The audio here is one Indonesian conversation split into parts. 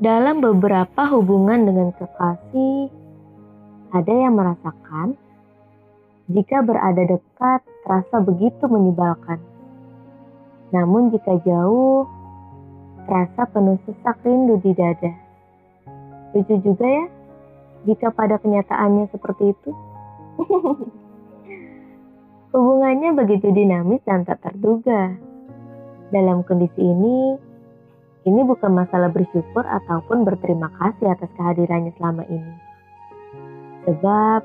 Dalam beberapa hubungan dengan kekasih, ada yang merasakan jika berada dekat terasa begitu menyebalkan. Namun jika jauh, terasa penuh sesak rindu di dada. Lucu juga ya, jika pada kenyataannya seperti itu. Hubungannya begitu dinamis dan tak terduga. Dalam kondisi ini, ini bukan masalah bersyukur ataupun berterima kasih atas kehadirannya selama ini. Sebab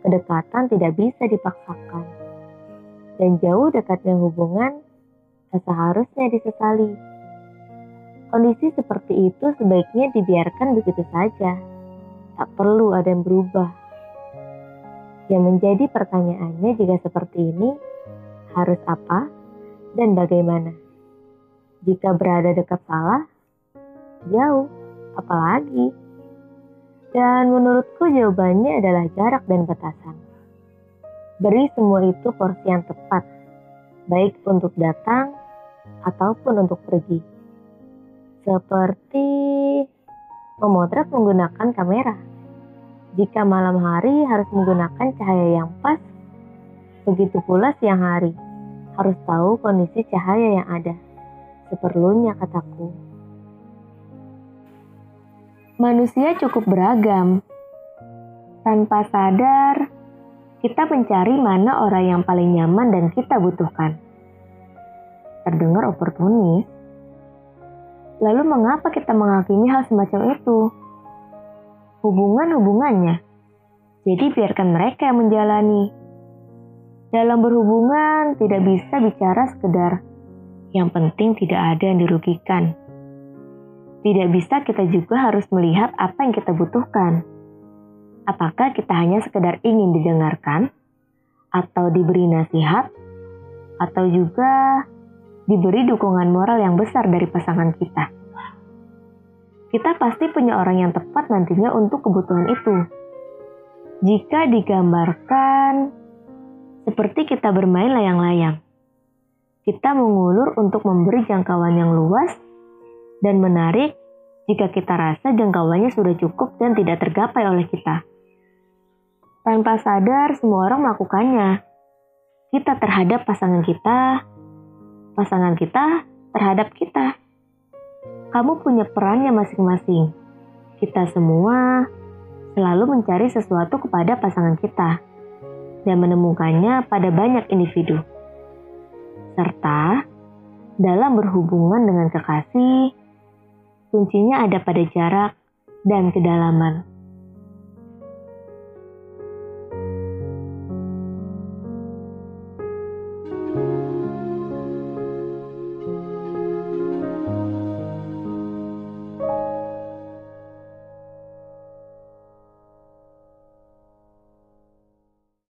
kedekatan tidak bisa dipaksakan. Dan jauh dekatnya hubungan seharusnya disesali. Kondisi seperti itu sebaiknya dibiarkan begitu saja. Tak perlu ada yang berubah. Yang menjadi pertanyaannya jika seperti ini, harus apa dan bagaimana? Jika berada dekat salah, jauh, apalagi? Dan menurutku jawabannya adalah jarak dan batasan. Beri semua itu porsi yang tepat, baik untuk datang ataupun untuk pergi. Seperti memotret menggunakan kamera jika malam hari harus menggunakan cahaya yang pas, begitu pula siang hari harus tahu kondisi cahaya yang ada. Seperlunya kataku. Manusia cukup beragam. Tanpa sadar, kita mencari mana orang yang paling nyaman dan kita butuhkan. Terdengar oportunis. Lalu mengapa kita menghakimi hal semacam itu? hubungan-hubungannya. Jadi biarkan mereka yang menjalani. Dalam berhubungan tidak bisa bicara sekedar yang penting tidak ada yang dirugikan. Tidak bisa kita juga harus melihat apa yang kita butuhkan. Apakah kita hanya sekedar ingin didengarkan atau diberi nasihat atau juga diberi dukungan moral yang besar dari pasangan kita kita pasti punya orang yang tepat nantinya untuk kebutuhan itu. Jika digambarkan seperti kita bermain layang-layang, kita mengulur untuk memberi jangkauan yang luas dan menarik jika kita rasa jangkauannya sudah cukup dan tidak tergapai oleh kita. Tanpa sadar, semua orang melakukannya. Kita terhadap pasangan kita, pasangan kita terhadap kita kamu punya perannya masing-masing. Kita semua selalu mencari sesuatu kepada pasangan kita dan menemukannya pada banyak individu. Serta dalam berhubungan dengan kekasih, kuncinya ada pada jarak dan kedalaman.